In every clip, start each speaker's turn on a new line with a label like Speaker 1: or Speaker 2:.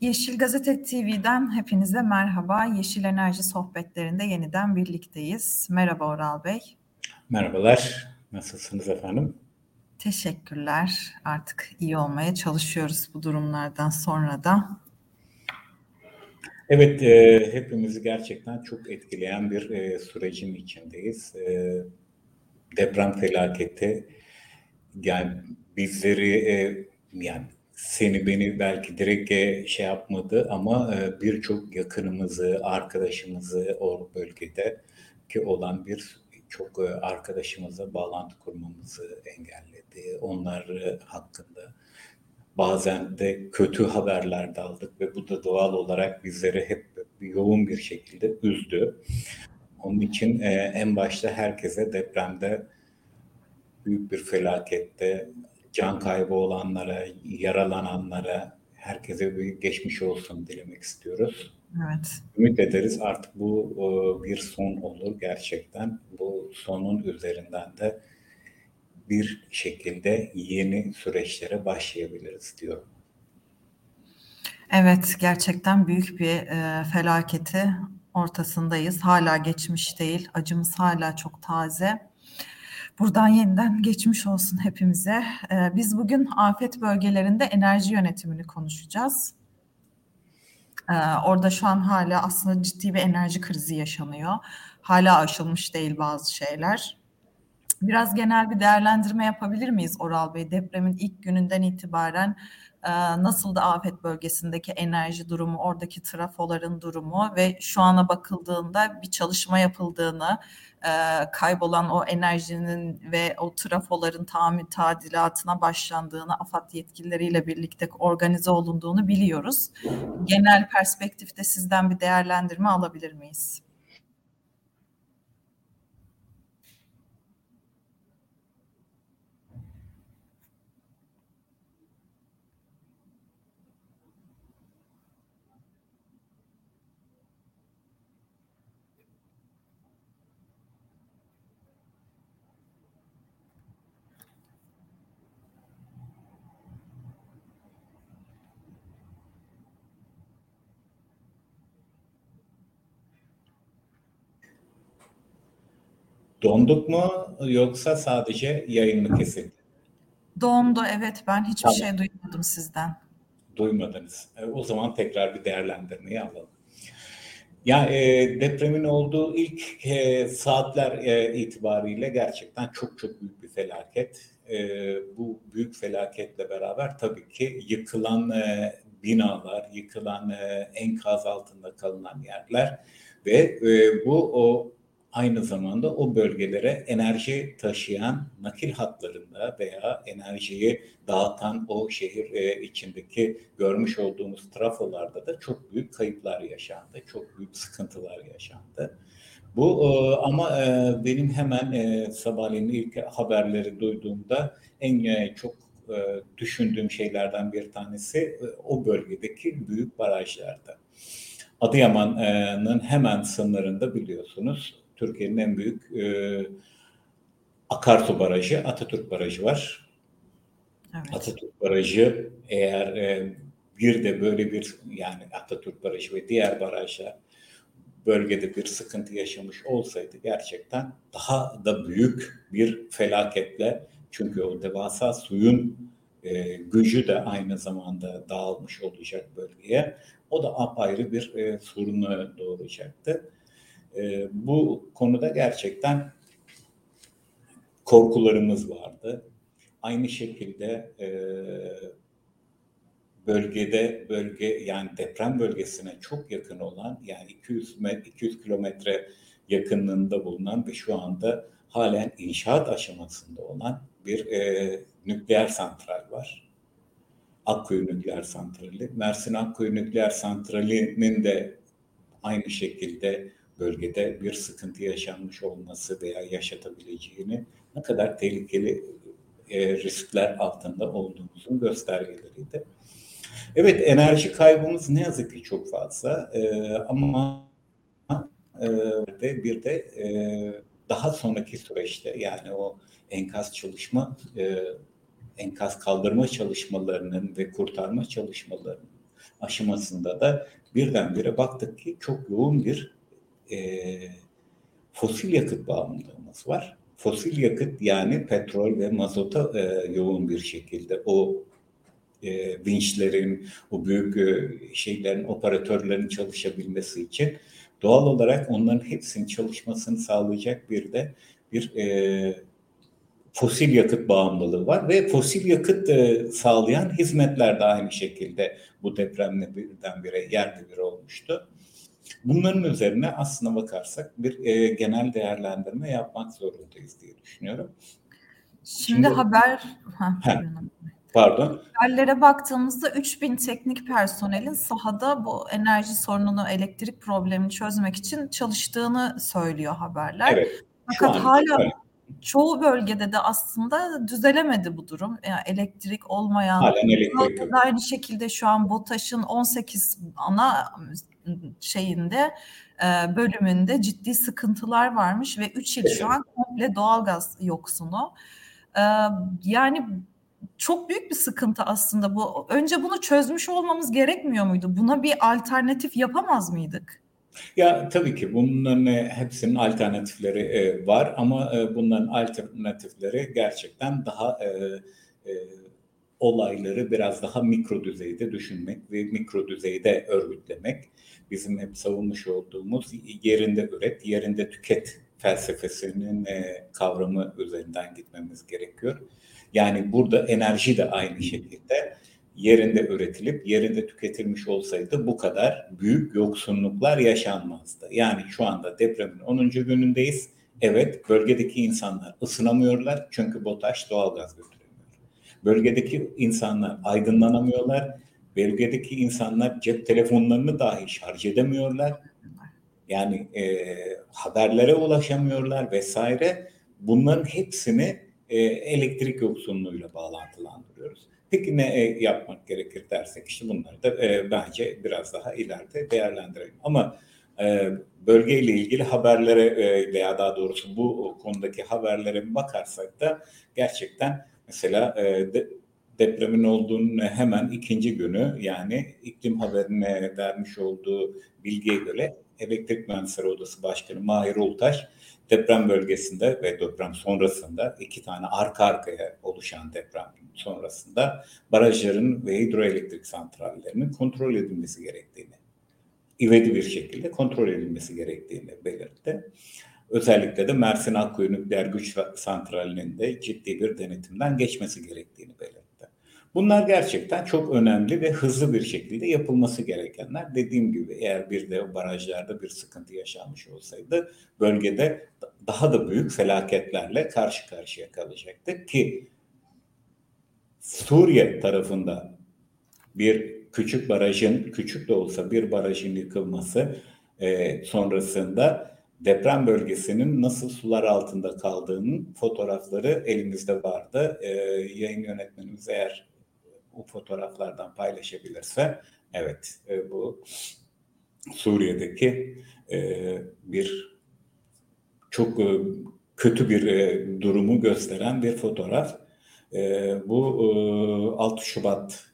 Speaker 1: Yeşil Gazete TV'den hepinize merhaba. Yeşil Enerji sohbetlerinde yeniden birlikteyiz. Merhaba Oral Bey.
Speaker 2: Merhabalar. Nasılsınız efendim?
Speaker 1: Teşekkürler. Artık iyi olmaya çalışıyoruz bu durumlardan sonra da.
Speaker 2: Evet, e, hepimizi gerçekten çok etkileyen bir e, sürecin içindeyiz. E, deprem felaketi yani bizleri e, yani seni beni belki direkt e, şey yapmadı ama e, birçok yakınımızı, arkadaşımızı o bölgede ki olan bir çok e, arkadaşımızla bağlantı kurmamızı engelledi. Onlar hakkında bazen de kötü haberler de aldık ve bu da doğal olarak bizleri hep yoğun bir şekilde üzdü. Onun için en başta herkese depremde büyük bir felakette can kaybı olanlara, yaralananlara herkese bir geçmiş olsun dilemek istiyoruz.
Speaker 1: Evet.
Speaker 2: Ümit ederiz artık bu bir son olur gerçekten. Bu sonun üzerinden de bir şekilde yeni süreçlere başlayabiliriz diyorum.
Speaker 1: Evet, gerçekten büyük bir e, felaketi ortasındayız. Hala geçmiş değil, acımız hala çok taze. Buradan yeniden geçmiş olsun hepimize. Ee, biz bugün afet bölgelerinde enerji yönetimini konuşacağız. Ee, orada şu an hala aslında ciddi bir enerji krizi yaşanıyor. Hala aşılmış değil bazı şeyler. Biraz genel bir değerlendirme yapabilir miyiz Oral Bey? Depremin ilk gününden itibaren nasıl da afet bölgesindeki enerji durumu, oradaki trafoların durumu ve şu ana bakıldığında bir çalışma yapıldığını, e, kaybolan o enerjinin ve o trafoların tamir tadilatına başlandığını AFAD yetkilileriyle birlikte organize olunduğunu biliyoruz. Genel perspektifte sizden bir değerlendirme alabilir miyiz?
Speaker 2: Donduk mu yoksa sadece yayın mı kesildi?
Speaker 1: Dondu evet ben hiçbir tamam. şey duymadım sizden.
Speaker 2: Duymadınız. E, o zaman tekrar bir değerlendirmeyi alalım. Ya e, depremin olduğu ilk e, saatler e, itibariyle gerçekten çok çok büyük bir felaket. E, bu büyük felaketle beraber tabii ki yıkılan e, binalar, yıkılan e, enkaz altında kalınan yerler ve e, bu o aynı zamanda o bölgelere enerji taşıyan nakil hatlarında veya enerjiyi dağıtan o şehir e, içindeki görmüş olduğumuz trafolarda da çok büyük kayıplar yaşandı. Çok büyük sıkıntılar yaşandı. Bu e, ama e, benim hemen e, sabahleyin ilk haberleri duyduğumda en çok düşündüğüm şeylerden bir tanesi o bölgedeki büyük barajlarda. Adıyaman'ın hemen sınırında biliyorsunuz Türkiye'nin en büyük e, akarsu barajı Atatürk Barajı var. Evet. Atatürk Barajı eğer e, bir de böyle bir yani Atatürk Barajı ve diğer barajlar bölgede bir sıkıntı yaşamış olsaydı gerçekten daha da büyük bir felaketle çünkü o devasa suyun e, gücü de aynı zamanda dağılmış olacak bölgeye. O da apayrı bir e, sorunu doğuracaktı. E, bu konuda gerçekten korkularımız vardı. Aynı şekilde e, bölgede bölge yani deprem bölgesine çok yakın olan yani 200 200 kilometre yakınlığında bulunan ve şu anda halen inşaat aşamasında olan bir e, nükleer santral var. Akkuyu Nükleer Santrali. Mersin Akkuyu Nükleer Santrali'nin de aynı şekilde bölgede bir sıkıntı yaşanmış olması veya yaşatabileceğini ne kadar tehlikeli e, riskler altında olduğumuzun göstergeleriydi. Evet enerji kaybımız ne yazık ki çok fazla e, ama e, bir de e, daha sonraki süreçte yani o enkaz çalışma enkaz kaldırma çalışmalarının ve kurtarma çalışmalarının aşamasında da birdenbire baktık ki çok yoğun bir e, fosil yakıt bağımlılığımız var. Fosil yakıt yani petrol ve mazota e, yoğun bir şekilde o e, vinçlerin, o büyük e, şeylerin, operatörlerin çalışabilmesi için doğal olarak onların hepsinin çalışmasını sağlayacak bir de bir e, fosil yakıt bağımlılığı var ve fosil yakıt e, sağlayan hizmetler de aynı şekilde bu depremle birdenbire yerde bir olmuştu. Bunların üzerine aslına bakarsak bir e, genel değerlendirme yapmak zorundayız diye düşünüyorum.
Speaker 1: Şimdi, Şimdi haber... Ha,
Speaker 2: Pardon.
Speaker 1: Haberlere baktığımızda 3000 teknik personelin sahada bu enerji sorununu, elektrik problemini çözmek için çalıştığını söylüyor haberler. Evet. Fakat hala öyle. çoğu bölgede de aslında düzelemedi bu durum. Yani elektrik olmayan,
Speaker 2: Halen elektrik
Speaker 1: aynı şekilde şu an BOTAŞ'ın 18 ana şeyinde e, bölümünde ciddi sıkıntılar varmış ve 3 yıl şu an komple doğalgaz yoksunu. E, yani çok büyük bir sıkıntı aslında bu. Önce bunu çözmüş olmamız gerekmiyor muydu? Buna bir alternatif yapamaz mıydık?
Speaker 2: Ya tabii ki bunların hepsinin alternatifleri e, var ama e, bunların alternatifleri gerçekten daha e, e, olayları biraz daha mikro düzeyde düşünmek ve mikro düzeyde örgütlemek. Bizim hep savunmuş olduğumuz yerinde üret, yerinde tüket felsefesinin e, kavramı üzerinden gitmemiz gerekiyor. Yani burada enerji de aynı şekilde yerinde üretilip yerinde tüketilmiş olsaydı bu kadar büyük yoksunluklar yaşanmazdı. Yani şu anda depremin 10. günündeyiz. Evet bölgedeki insanlar ısınamıyorlar çünkü BOTAŞ doğalgaz götüremiyor. Bölgedeki insanlar aydınlanamıyorlar. Bölgedeki insanlar cep telefonlarını dahi şarj edemiyorlar. Yani e, haberlere ulaşamıyorlar vesaire. Bunların hepsini e, elektrik yoksunluğuyla bağlantılandırıyoruz. Peki ne e, yapmak gerekir dersek işte bunları da e, bence biraz daha ileride değerlendirelim. Ama e, bölgeyle ilgili haberlere e, veya daha doğrusu bu konudaki haberlere bakarsak da gerçekten mesela e, de, depremin olduğunun hemen ikinci günü yani iklim haberine vermiş olduğu bilgiye göre Elektrik Mühendisleri Odası Başkanı Mahir Ultaş deprem bölgesinde ve deprem sonrasında iki tane arka arkaya oluşan deprem sonrasında barajların ve hidroelektrik santrallerinin kontrol edilmesi gerektiğini, ivedi bir şekilde kontrol edilmesi gerektiğini belirtti. Özellikle de Mersin Akkuyu Nükleer Güç Santrali'nin de ciddi bir denetimden geçmesi gerektiğini belirtti. Bunlar gerçekten çok önemli ve hızlı bir şekilde yapılması gerekenler. Dediğim gibi eğer bir de barajlarda bir sıkıntı yaşanmış olsaydı bölgede daha da büyük felaketlerle karşı karşıya kalacaktık ki Suriye tarafında bir küçük barajın, küçük de olsa bir barajın yıkılması e, sonrasında deprem bölgesinin nasıl sular altında kaldığının fotoğrafları elimizde vardı. E, yayın yönetmenimiz eğer bu fotoğraflardan paylaşabilirse evet e, bu Suriye'deki e, bir çok e, kötü bir durumu gösteren bir fotoğraf. Bu e, 6 Şubat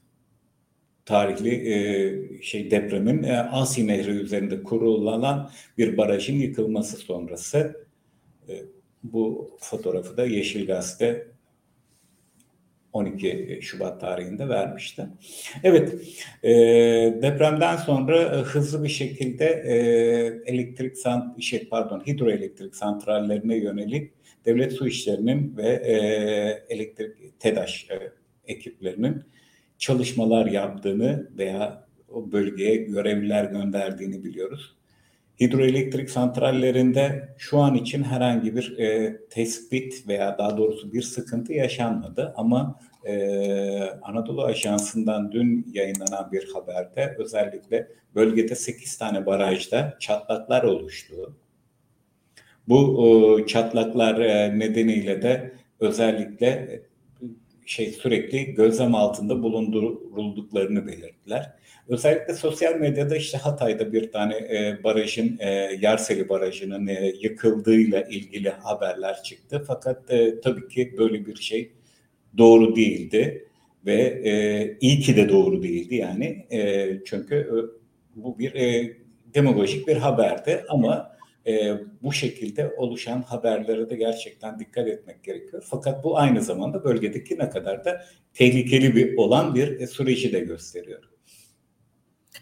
Speaker 2: tarihli e, şey depremin e, Asi Nehri üzerinde kurulan bir barajın yıkılması sonrası e, bu fotoğrafı da Yeşil Gazete 12 Şubat tarihinde vermişti. Evet, e, depremden sonra e, hızlı bir şekilde e, elektrik sant şey pardon hidroelektrik santrallerine yönelik devlet su işlerinin ve e, elektrik TEDAŞ e, ekiplerinin çalışmalar yaptığını veya o bölgeye görevliler gönderdiğini biliyoruz. Hidroelektrik santrallerinde şu an için herhangi bir e, tespit veya daha doğrusu bir sıkıntı yaşanmadı ama e, Anadolu Ajansı'ndan dün yayınlanan bir haberde özellikle bölgede 8 tane barajda çatlaklar oluştu. Bu e, çatlaklar e, nedeniyle de özellikle şey sürekli gözlem altında bulundurulduklarını belirttiler. Özellikle sosyal medyada işte Hatay'da bir tane e, barajın, e, Yarseli Barajı'nın e, yıkıldığıyla ilgili haberler çıktı. Fakat e, tabii ki böyle bir şey doğru değildi. ve e, iyi ki de doğru değildi yani e, çünkü e, bu bir e, demagojik bir haberdi ama e, bu şekilde oluşan haberlere de gerçekten dikkat etmek gerekiyor. Fakat bu aynı zamanda bölgedeki ne kadar da tehlikeli bir olan bir e, süreci de gösteriyor.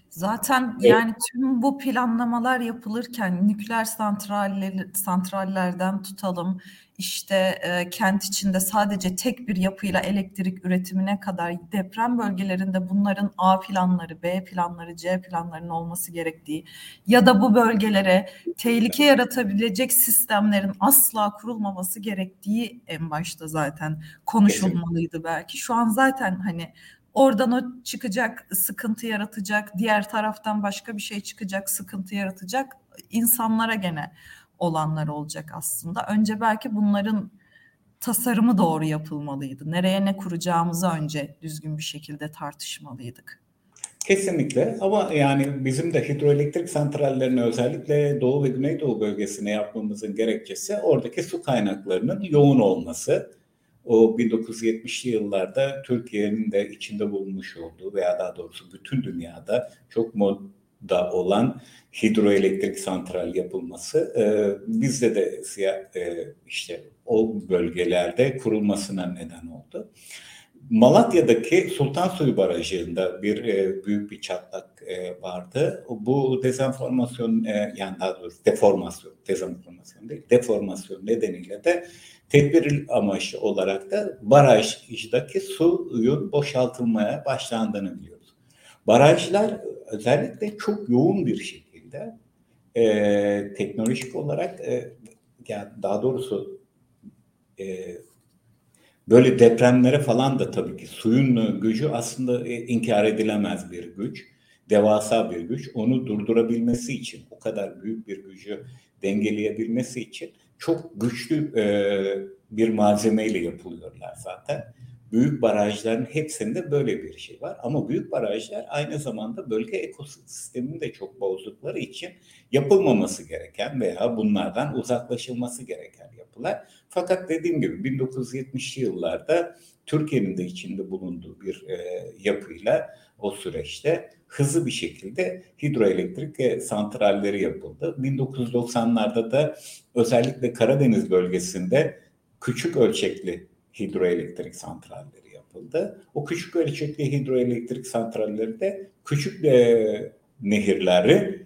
Speaker 1: Zaten yani tüm bu planlamalar yapılırken nükleer santralleri, santrallerden tutalım işte e, kent içinde sadece tek bir yapıyla elektrik üretimine kadar deprem bölgelerinde bunların A planları, B planları, C planlarının olması gerektiği ya da bu bölgelere tehlike yaratabilecek sistemlerin asla kurulmaması gerektiği en başta zaten konuşulmalıydı belki. Şu an zaten hani Oradan o çıkacak, sıkıntı yaratacak. Diğer taraftan başka bir şey çıkacak, sıkıntı yaratacak. insanlara gene olanlar olacak aslında. Önce belki bunların tasarımı doğru yapılmalıydı. Nereye ne kuracağımızı önce düzgün bir şekilde tartışmalıydık.
Speaker 2: Kesinlikle ama yani bizim de hidroelektrik santrallerini özellikle Doğu ve Güneydoğu bölgesine yapmamızın gerekçesi oradaki su kaynaklarının yoğun olması o 1970'li yıllarda Türkiye'nin de içinde bulunmuş olduğu veya daha doğrusu bütün dünyada çok modda olan hidroelektrik santral yapılması e, bizde de siyah, e, işte o bölgelerde kurulmasına neden oldu. Malatya'daki Sultan Suyu Barajı'nda bir e, büyük bir çatlak e, vardı. Bu dezenformasyon e, yani daha doğrusu deformasyon, dezenformasyon değil, deformasyon nedeniyle de tedbir amaçlı olarak da barajdaki suyun boşaltılmaya başlandığını biliyoruz. Barajlar özellikle çok yoğun bir şekilde e, teknolojik olarak e, yani daha doğrusu e, böyle depremlere falan da tabii ki suyun gücü aslında e, inkar edilemez bir güç. Devasa bir güç. Onu durdurabilmesi için, o kadar büyük bir gücü dengeleyebilmesi için çok güçlü e, bir malzemeyle yapılıyorlar zaten. Büyük barajların hepsinde böyle bir şey var. Ama büyük barajlar aynı zamanda bölge ekosistemini de çok bozdukları için yapılmaması gereken veya bunlardan uzaklaşılması gereken yapılar. Fakat dediğim gibi 1970'li yıllarda Türkiye'nin de içinde bulunduğu bir e, yapıyla o süreçte hızlı bir şekilde hidroelektrik santralleri yapıldı. 1990'larda da özellikle Karadeniz bölgesinde küçük ölçekli hidroelektrik santralleri yapıldı. O küçük ölçekli hidroelektrik santralleri de küçük e, nehirleri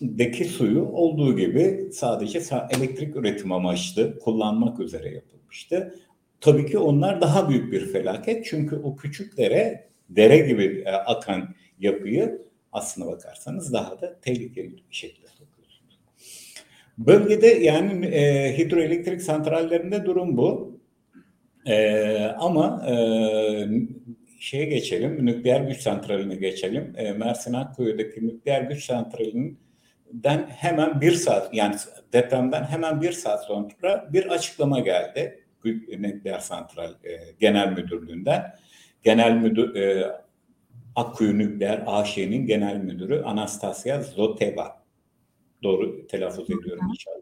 Speaker 2: deki suyu olduğu gibi sadece elektrik üretim amaçlı kullanmak üzere yapılmıştı. Tabii ki onlar daha büyük bir felaket çünkü o küçük dere, dere gibi e, akan yapıyı aslına bakarsanız daha da tehlikeli bir şekilde sokuyorsunuz. Bölgede yani e, hidroelektrik santrallerinde durum bu. E, ama e, şeye geçelim, nükleer güç santraline geçelim. E, Mersin Akkuyu'daki nükleer güç santralinden hemen bir saat yani depremden hemen bir saat sonra bir açıklama geldi. Nükleer Santral e, Genel Müdürlüğü'nden. Genel Müdür e, Akkuyu Nükleer AŞ'nin genel müdürü Anastasia Zoteva. Doğru telaffuz ediyorum inşallah.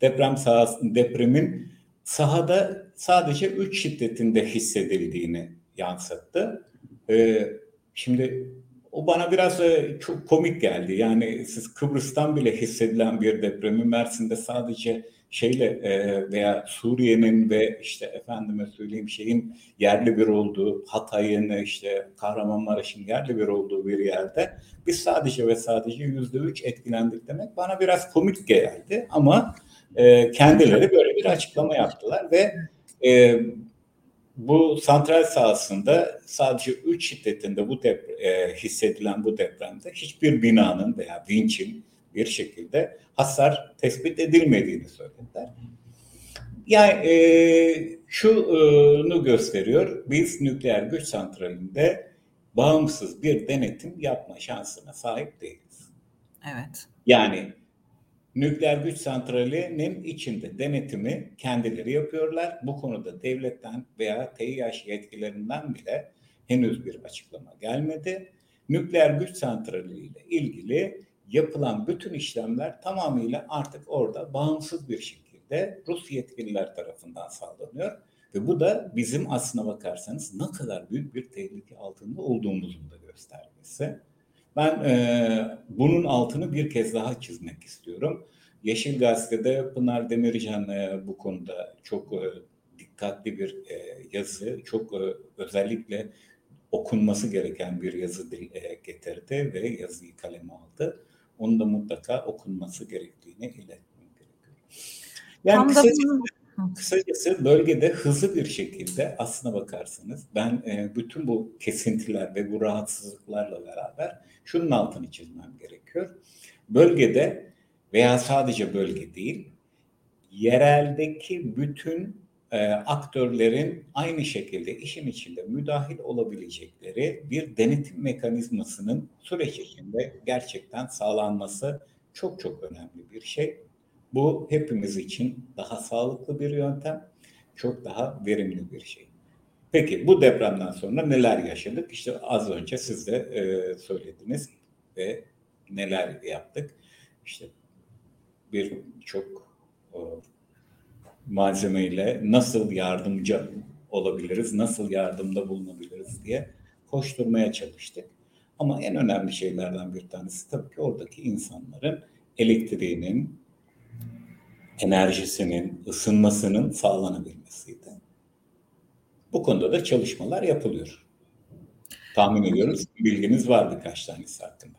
Speaker 2: Deprem sahası, depremin sahada sadece 3 şiddetinde hissedildiğini yansıttı. Ee, şimdi o bana biraz e, çok komik geldi. Yani siz Kıbrıs'tan bile hissedilen bir depremi Mersin'de sadece şeyle e, veya Suriye'nin ve işte efendime söyleyeyim şeyin yerli bir olduğu Hatay'ın işte Kahramanmaraş'ın yerli bir olduğu bir yerde biz sadece ve sadece yüzde üç etkilendik demek bana biraz komik geldi ama e, kendileri böyle bir açıklama yaptılar ve e, bu santral sahasında sadece 3 şiddetinde bu dep e, hissedilen bu depremde hiçbir binanın veya vinçin bir şekilde hasar tespit edilmediğini söylediler. Yani e, şunu gösteriyor, biz nükleer güç santralinde bağımsız bir denetim yapma şansına sahip değiliz.
Speaker 1: Evet.
Speaker 2: Yani nükleer güç santralinin içinde denetimi kendileri yapıyorlar. Bu konuda devletten veya TİH yetkilerinden bile henüz bir açıklama gelmedi. Nükleer güç santrali ile ilgili yapılan bütün işlemler tamamıyla artık orada bağımsız bir şekilde Rus yetkililer tarafından sağlanıyor. Ve bu da bizim aslına bakarsanız ne kadar büyük bir tehlike altında olduğumuzun da göstergesi. Ben e, bunun altını bir kez daha çizmek istiyorum. Yeşil Gazete'de Pınar Demircan e, bu konuda çok e, dikkatli bir e, yazı, çok e, özellikle okunması gereken bir yazı e, getirdi ve yazıyı kaleme aldı. Onu da mutlaka okunması gerektiğini iletmem gerekiyor. Yani Tam kısacası, da... kısacası bölgede hızlı bir şekilde aslına bakarsanız ben e, bütün bu kesintiler ve bu rahatsızlıklarla beraber şunun altını çizmem gerekiyor. Bölgede veya sadece bölge değil, yereldeki bütün e, aktörlerin aynı şekilde işin içinde müdahil olabilecekleri bir denetim mekanizmasının süreç içinde gerçekten sağlanması çok çok önemli bir şey. Bu hepimiz için daha sağlıklı bir yöntem, çok daha verimli bir şey. Peki bu depremden sonra neler yaşadık? İşte az önce siz de e, söylediniz ve neler yaptık? İşte bir çok malzemeyle nasıl yardımcı olabiliriz, nasıl yardımda bulunabiliriz diye koşturmaya çalıştık. Ama en önemli şeylerden bir tanesi tabii ki oradaki insanların elektriğinin, enerjisinin, ısınmasının sağlanabilmesiydi. Bu konuda da çalışmalar yapılıyor. Tahmin ediyoruz bilginiz var birkaç tanesi hakkında.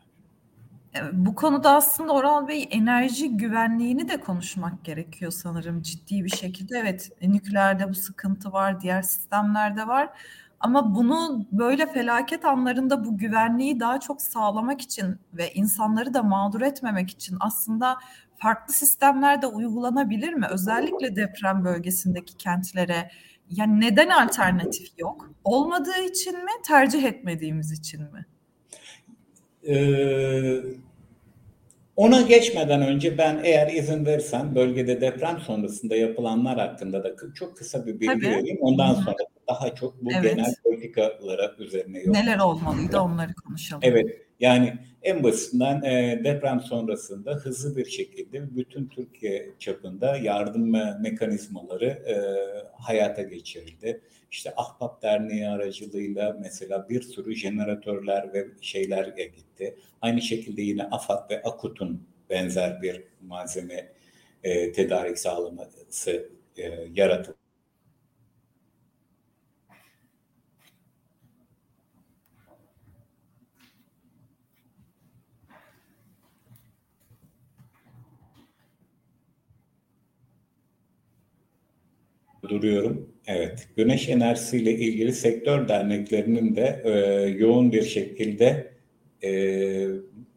Speaker 1: Bu konuda aslında Oral Bey enerji güvenliğini de konuşmak gerekiyor sanırım ciddi bir şekilde. Evet, nükleerde bu sıkıntı var, diğer sistemlerde var. Ama bunu böyle felaket anlarında bu güvenliği daha çok sağlamak için ve insanları da mağdur etmemek için aslında farklı sistemler de uygulanabilir mi? Özellikle deprem bölgesindeki kentlere. Yani neden alternatif yok? Olmadığı için mi, tercih etmediğimiz için mi?
Speaker 2: Ee, ona geçmeden önce ben eğer izin verirsen bölgede deprem sonrasında yapılanlar hakkında da çok kısa bir bilgi Tabii. vereyim. Ondan sonra daha çok bu evet. genel politikalara üzerine
Speaker 1: yok. Neler olmalıydı onları konuşalım.
Speaker 2: Evet. Yani en basitinden e, deprem sonrasında hızlı bir şekilde bütün Türkiye çapında yardım mekanizmaları e, hayata geçirildi. İşte Ahbap Derneği aracılığıyla mesela bir sürü jeneratörler ve şeyler gitti. Aynı şekilde yine AFAD ve AKUT'un benzer bir malzeme e, tedarik sağlaması e, yaratıldı. Duruyorum. Evet, güneş enerjisiyle ilgili sektör derneklerinin de e, yoğun bir şekilde e,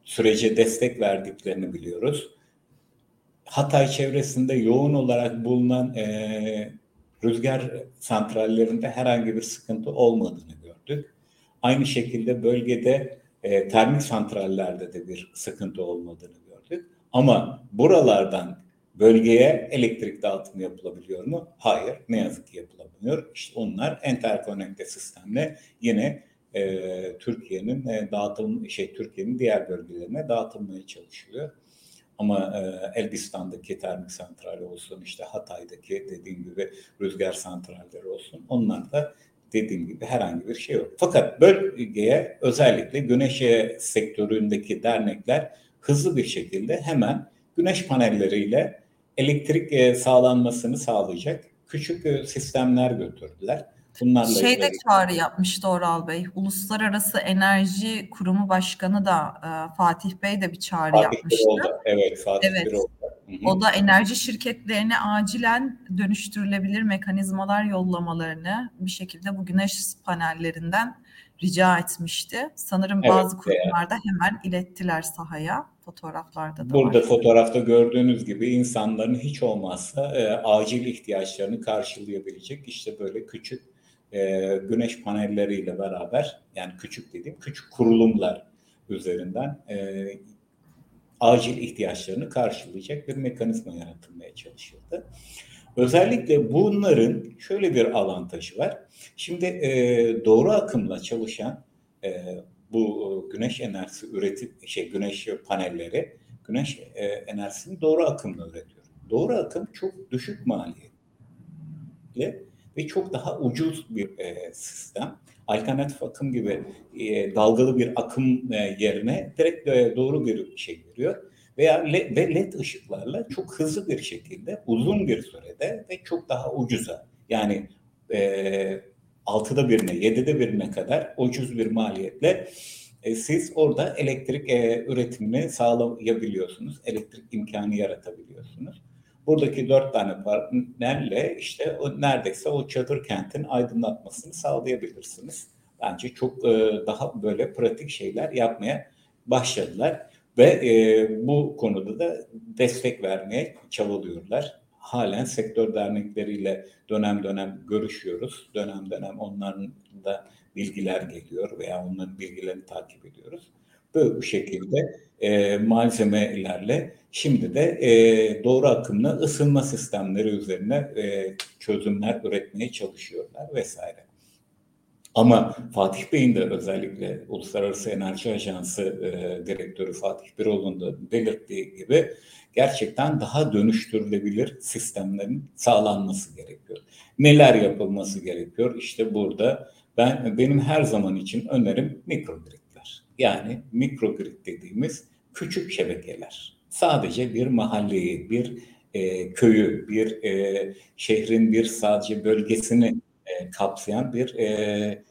Speaker 2: sürece destek verdiklerini biliyoruz. Hatay çevresinde yoğun olarak bulunan e, rüzgar santrallerinde herhangi bir sıkıntı olmadığını gördük. Aynı şekilde bölgede e, termik santrallerde de bir sıkıntı olmadığını gördük. Ama buralardan Bölgeye elektrik dağıtımı yapılabiliyor mu? Hayır. Ne yazık ki yapılamıyor. İşte onlar enterkonekte sistemle yine e, Türkiye'nin e, dağıtım şey Türkiye'nin diğer bölgelerine dağıtılmaya çalışılıyor. Ama e, Elbistan'daki termik santrali olsun, işte Hatay'daki dediğim gibi rüzgar santralleri olsun, onlar da dediğim gibi herhangi bir şey yok. Fakat bölgeye özellikle güneş sektöründeki dernekler hızlı bir şekilde hemen güneş panelleriyle elektrik e, sağlanmasını sağlayacak küçük e, sistemler götürdüler.
Speaker 1: Bunlarla şey de çağrı yapmıştı Oral Bey. Uluslararası Enerji Kurumu Başkanı da e, Fatih Bey de bir çağrı Fatih yapmıştı. Birolda.
Speaker 2: Evet, Fatih evet.
Speaker 1: Birolda. O da enerji şirketlerine acilen dönüştürülebilir mekanizmalar yollamalarını bir şekilde bu güneş panellerinden rica etmişti. Sanırım evet, bazı kurumlarda hemen ilettiler sahaya. Fotoğraflarda da
Speaker 2: Burada var. fotoğrafta gördüğünüz gibi insanların hiç olmazsa e, acil ihtiyaçlarını karşılayabilecek işte böyle küçük e, güneş panelleriyle beraber yani küçük dediğim küçük kurulumlar üzerinden e, acil ihtiyaçlarını karşılayacak bir mekanizma yaratılmaya çalışıldı. Özellikle bunların şöyle bir avantajı var. Şimdi e, doğru akımla çalışan e, bu güneş enerjisi üretip şey güneş panelleri güneş e, enerjisini doğru akımla üretiyor. Doğru akım çok düşük maliyetli ve çok daha ucuz bir e, sistem. Alternatif akım gibi e, dalgalı bir akım e, yerine direkt e, doğru bir şey veriyor. Veya LED, ve LED ışıklarla çok hızlı bir şekilde uzun bir sürede ve çok daha ucuza yani e, 6'da birine 7'de birine kadar ucuz bir maliyetle e, siz orada elektrik e, üretimini sağlayabiliyorsunuz. Elektrik imkanı yaratabiliyorsunuz. Buradaki dört tane panelle işte o, neredeyse o çadır kentin aydınlatmasını sağlayabilirsiniz. Bence çok e, daha böyle pratik şeyler yapmaya başladılar ve e, bu konuda da destek vermeye çabalıyorlar. Halen sektör dernekleriyle dönem dönem görüşüyoruz. Dönem dönem onların da bilgiler geliyor veya onların bilgilerini takip ediyoruz. Böyle bu şekilde e, malzemelerle şimdi de e, doğru akımlı ısınma sistemleri üzerine e, çözümler üretmeye çalışıyorlar vesaire. Ama Fatih Bey'in de özellikle Uluslararası Enerji Ajansı e, Direktörü Fatih Biroğlu'nun da belirttiği gibi gerçekten daha dönüştürülebilir sistemlerin sağlanması gerekiyor. Neler yapılması gerekiyor? İşte burada ben benim her zaman için önerim mikrogridler. Yani mikrogrid dediğimiz küçük şebekeler. Sadece bir mahalleyi, bir e, köyü, bir e, şehrin bir sadece bölgesini e, kapsayan bir e,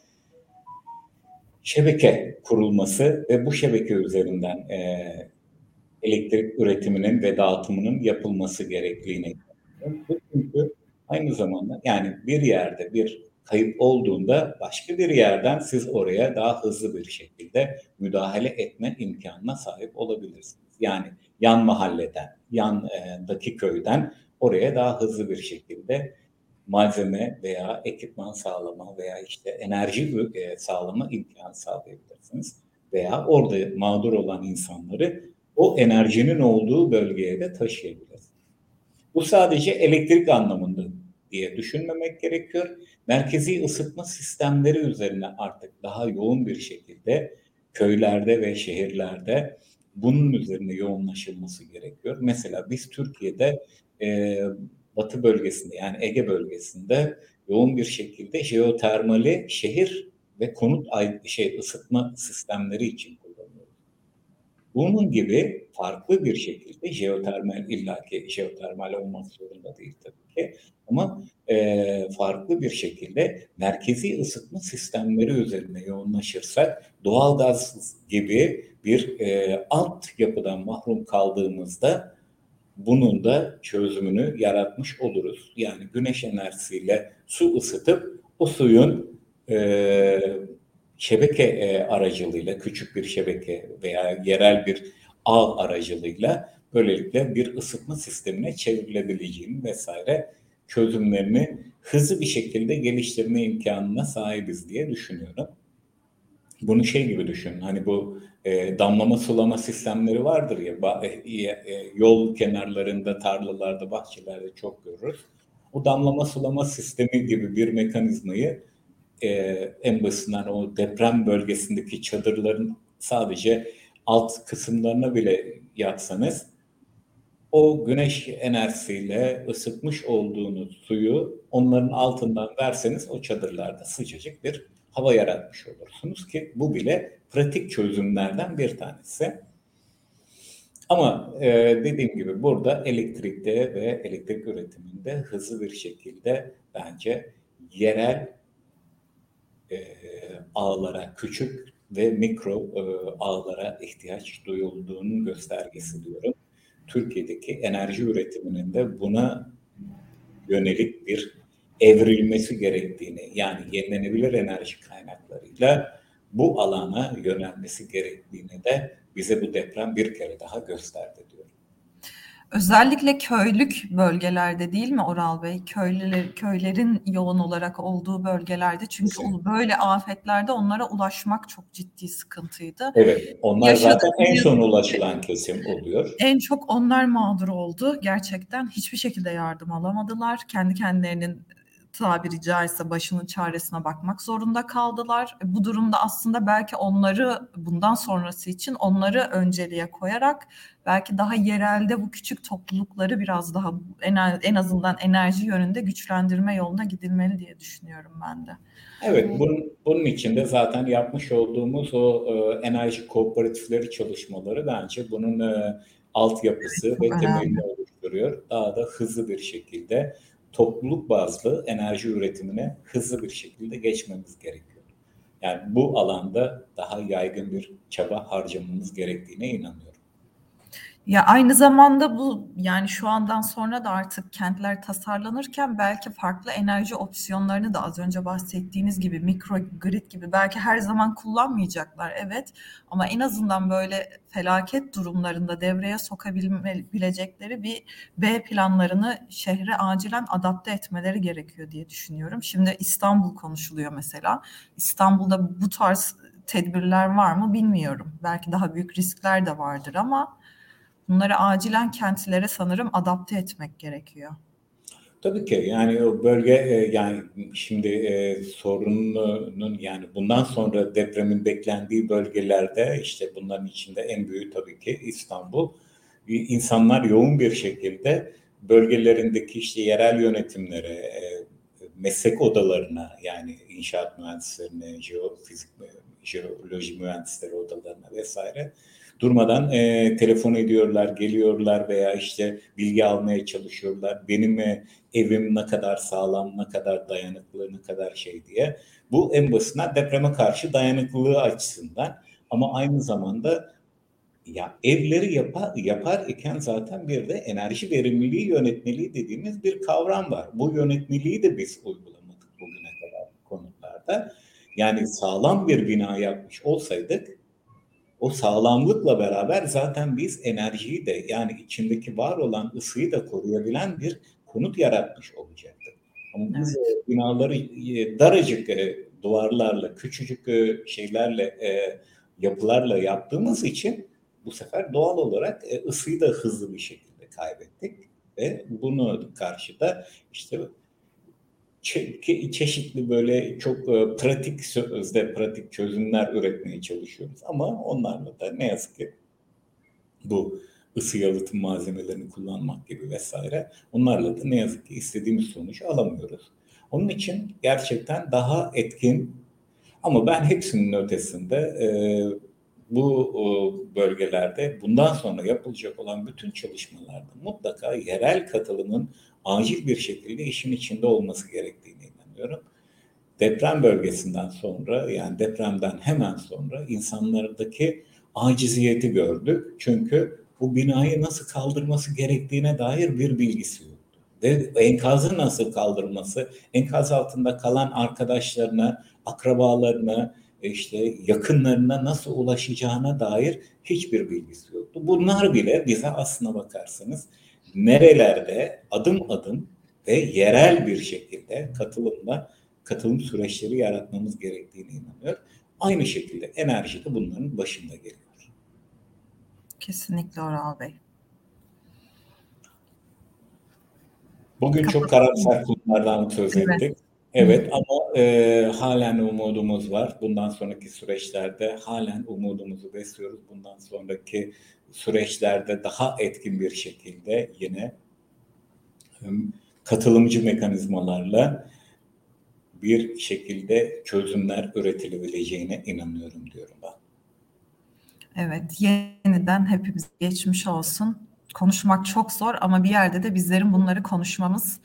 Speaker 2: şebeke kurulması ve bu şebeke üzerinden e, elektrik üretiminin ve dağıtımının yapılması gerektiğini çünkü aynı zamanda yani bir yerde bir kayıp olduğunda başka bir yerden siz oraya daha hızlı bir şekilde müdahale etme imkanına sahip olabilirsiniz. Yani yan mahalleden, yandaki köyden oraya daha hızlı bir şekilde malzeme veya ekipman sağlama veya işte enerji e, sağlama imkanı sağlayabilirsiniz. Veya orada mağdur olan insanları o enerjinin olduğu bölgeye de taşıyabilirsiniz. Bu sadece elektrik anlamında diye düşünmemek gerekiyor. Merkezi ısıtma sistemleri üzerine artık daha yoğun bir şekilde köylerde ve şehirlerde bunun üzerine yoğunlaşılması gerekiyor. Mesela biz Türkiye'de e, Batı bölgesinde yani Ege bölgesinde yoğun bir şekilde jeotermali şehir ve konut şey ısıtma sistemleri için kullanıyoruz. Bunun gibi farklı bir şekilde jeotermal illaki jeotermal olmak zorunda değil tabii ki ama e, farklı bir şekilde merkezi ısıtma sistemleri üzerine yoğunlaşırsak doğalgaz gibi bir e, alt yapıdan mahrum kaldığımızda bunun da çözümünü yaratmış oluruz. Yani güneş enerjisiyle su ısıtıp o suyun e, şebeke e, aracılığıyla, küçük bir şebeke veya yerel bir ağ aracılığıyla böylelikle bir ısıtma sistemine çevrilebileceğini vesaire çözümlerini hızlı bir şekilde geliştirme imkanına sahibiz diye düşünüyorum. Bunu şey gibi düşün. Hani bu e, damlama sulama sistemleri vardır ya e, e, yol kenarlarında, tarlalarda, bahçelerde çok görürüz. O damlama sulama sistemi gibi bir mekanizmayı e, en basitinden o deprem bölgesindeki çadırların sadece alt kısımlarına bile yapsanız o güneş enerjisiyle ısıtmış olduğunuz suyu onların altından verseniz o çadırlarda sıcacık bir hava yaratmış olursunuz ki bu bile pratik çözümlerden bir tanesi. Ama e, dediğim gibi burada elektrikte ve elektrik üretiminde hızlı bir şekilde bence yerel e, ağlara, küçük ve mikro e, ağlara ihtiyaç duyulduğunun göstergesi diyorum. Türkiye'deki enerji üretiminin de buna yönelik bir evrilmesi gerektiğini yani yenilenebilir enerji kaynaklarıyla bu alana yönelmesi gerektiğini de bize bu deprem bir kere daha gösterdi diyorum.
Speaker 1: Özellikle köylük bölgelerde değil mi Oral Bey? Köylüler, köylerin yoğun olarak olduğu bölgelerde çünkü Kesinlikle. böyle afetlerde onlara ulaşmak çok ciddi sıkıntıydı.
Speaker 2: Evet, onlar Yaşadık zaten en son ulaşılan kesim oluyor.
Speaker 1: En çok onlar mağdur oldu. Gerçekten hiçbir şekilde yardım alamadılar. Kendi kendilerinin tabiri caizse başının çaresine bakmak zorunda kaldılar. Bu durumda aslında belki onları bundan sonrası için onları önceliğe koyarak belki daha yerelde bu küçük toplulukları biraz daha en, en azından enerji yönünde güçlendirme yoluna gidilmeli diye düşünüyorum ben de.
Speaker 2: Evet, bunun, bunun için de zaten yapmış olduğumuz o e, enerji kooperatifleri çalışmaları bence bunun e, altyapısı ve temelini oluşturuyor. Daha da hızlı bir şekilde topluluk bazlı enerji üretimine hızlı bir şekilde geçmemiz gerekiyor. Yani bu alanda daha yaygın bir çaba harcamamız gerektiğine inanıyorum.
Speaker 1: Ya aynı zamanda bu yani şu andan sonra da artık kentler tasarlanırken belki farklı enerji opsiyonlarını da az önce bahsettiğiniz gibi mikro grid gibi belki her zaman kullanmayacaklar evet ama en azından böyle felaket durumlarında devreye sokabilecekleri bir B planlarını şehre acilen adapte etmeleri gerekiyor diye düşünüyorum. Şimdi İstanbul konuşuluyor mesela. İstanbul'da bu tarz tedbirler var mı bilmiyorum. Belki daha büyük riskler de vardır ama Bunları acilen kentlere sanırım adapte etmek gerekiyor.
Speaker 2: Tabii ki yani o bölge e, yani şimdi e, sorunun yani bundan sonra depremin beklendiği bölgelerde işte bunların içinde en büyüğü tabii ki İstanbul. İnsanlar yoğun bir şekilde bölgelerindeki işte yerel yönetimlere, e, meslek odalarına yani inşaat mühendislerine, jeofizik, jeoloji mühendisleri odalarına vesaire durmadan e, telefon ediyorlar, geliyorlar veya işte bilgi almaya çalışıyorlar. Benim e, evim ne kadar sağlam, ne kadar dayanıklı, ne kadar şey diye. Bu en basitinden depreme karşı dayanıklılığı açısından ama aynı zamanda ya evleri yapar, yapar iken zaten bir de enerji verimliliği yönetmeliği dediğimiz bir kavram var. Bu yönetmeliği de biz uygulamadık bugüne kadar konularda. Yani sağlam bir bina yapmış olsaydık o sağlamlıkla beraber zaten biz enerjiyi de yani içindeki var olan ısıyı da koruyabilen bir konut yaratmış olacaktık. Ama biz evet. binaları e, daracık e, duvarlarla, küçücük e, şeylerle, yapılarla yaptığımız için bu sefer doğal olarak ısıyı da hızlı bir şekilde kaybettik. Ve bunu karşıda işte çe- çeşitli böyle çok e, pratik sözde pratik çözümler üretmeye çalışıyoruz. Ama onlarla da ne yazık ki bu ısı yalıtım malzemelerini kullanmak gibi vesaire onlarla da ne yazık ki istediğimiz sonuç alamıyoruz. Onun için gerçekten daha etkin ama ben hepsinin ötesinde e, bu bölgelerde bundan sonra yapılacak olan bütün çalışmalarda mutlaka yerel katılımın acil bir şekilde işin içinde olması gerektiğini inanıyorum. Deprem bölgesinden sonra yani depremden hemen sonra insanlardaki aciziyeti gördük. Çünkü bu binayı nasıl kaldırması gerektiğine dair bir bilgisi yoktu. Ve enkazı nasıl kaldırması, enkaz altında kalan arkadaşlarına, akrabalarına, işte yakınlarına nasıl ulaşacağına dair hiçbir bilgisi yoktu. Bunlar bile bize aslına bakarsanız nerelerde adım adım ve yerel bir şekilde katılımla katılım süreçleri yaratmamız gerektiğine inanıyor. Aynı şekilde enerji de bunların başında geliyor.
Speaker 1: Kesinlikle Oral Bey.
Speaker 2: Bugün çok karamsar konulardan söz ettik. Evet. Evet ama e, halen umudumuz var. Bundan sonraki süreçlerde halen umudumuzu besliyoruz. Bundan sonraki süreçlerde daha etkin bir şekilde yine katılımcı mekanizmalarla bir şekilde çözümler üretilebileceğine inanıyorum diyorum ben.
Speaker 1: Evet, yeniden hepimiz geçmiş olsun. Konuşmak çok zor ama bir yerde de bizlerin bunları konuşmamız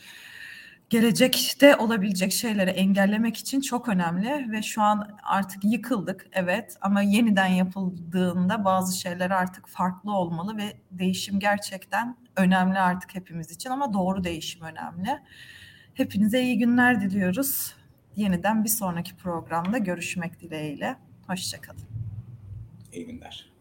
Speaker 1: gelecekte olabilecek şeyleri engellemek için çok önemli ve şu an artık yıkıldık evet ama yeniden yapıldığında bazı şeyler artık farklı olmalı ve değişim gerçekten önemli artık hepimiz için ama doğru değişim önemli. Hepinize iyi günler diliyoruz. Yeniden bir sonraki programda görüşmek dileğiyle. Hoşçakalın.
Speaker 2: İyi günler.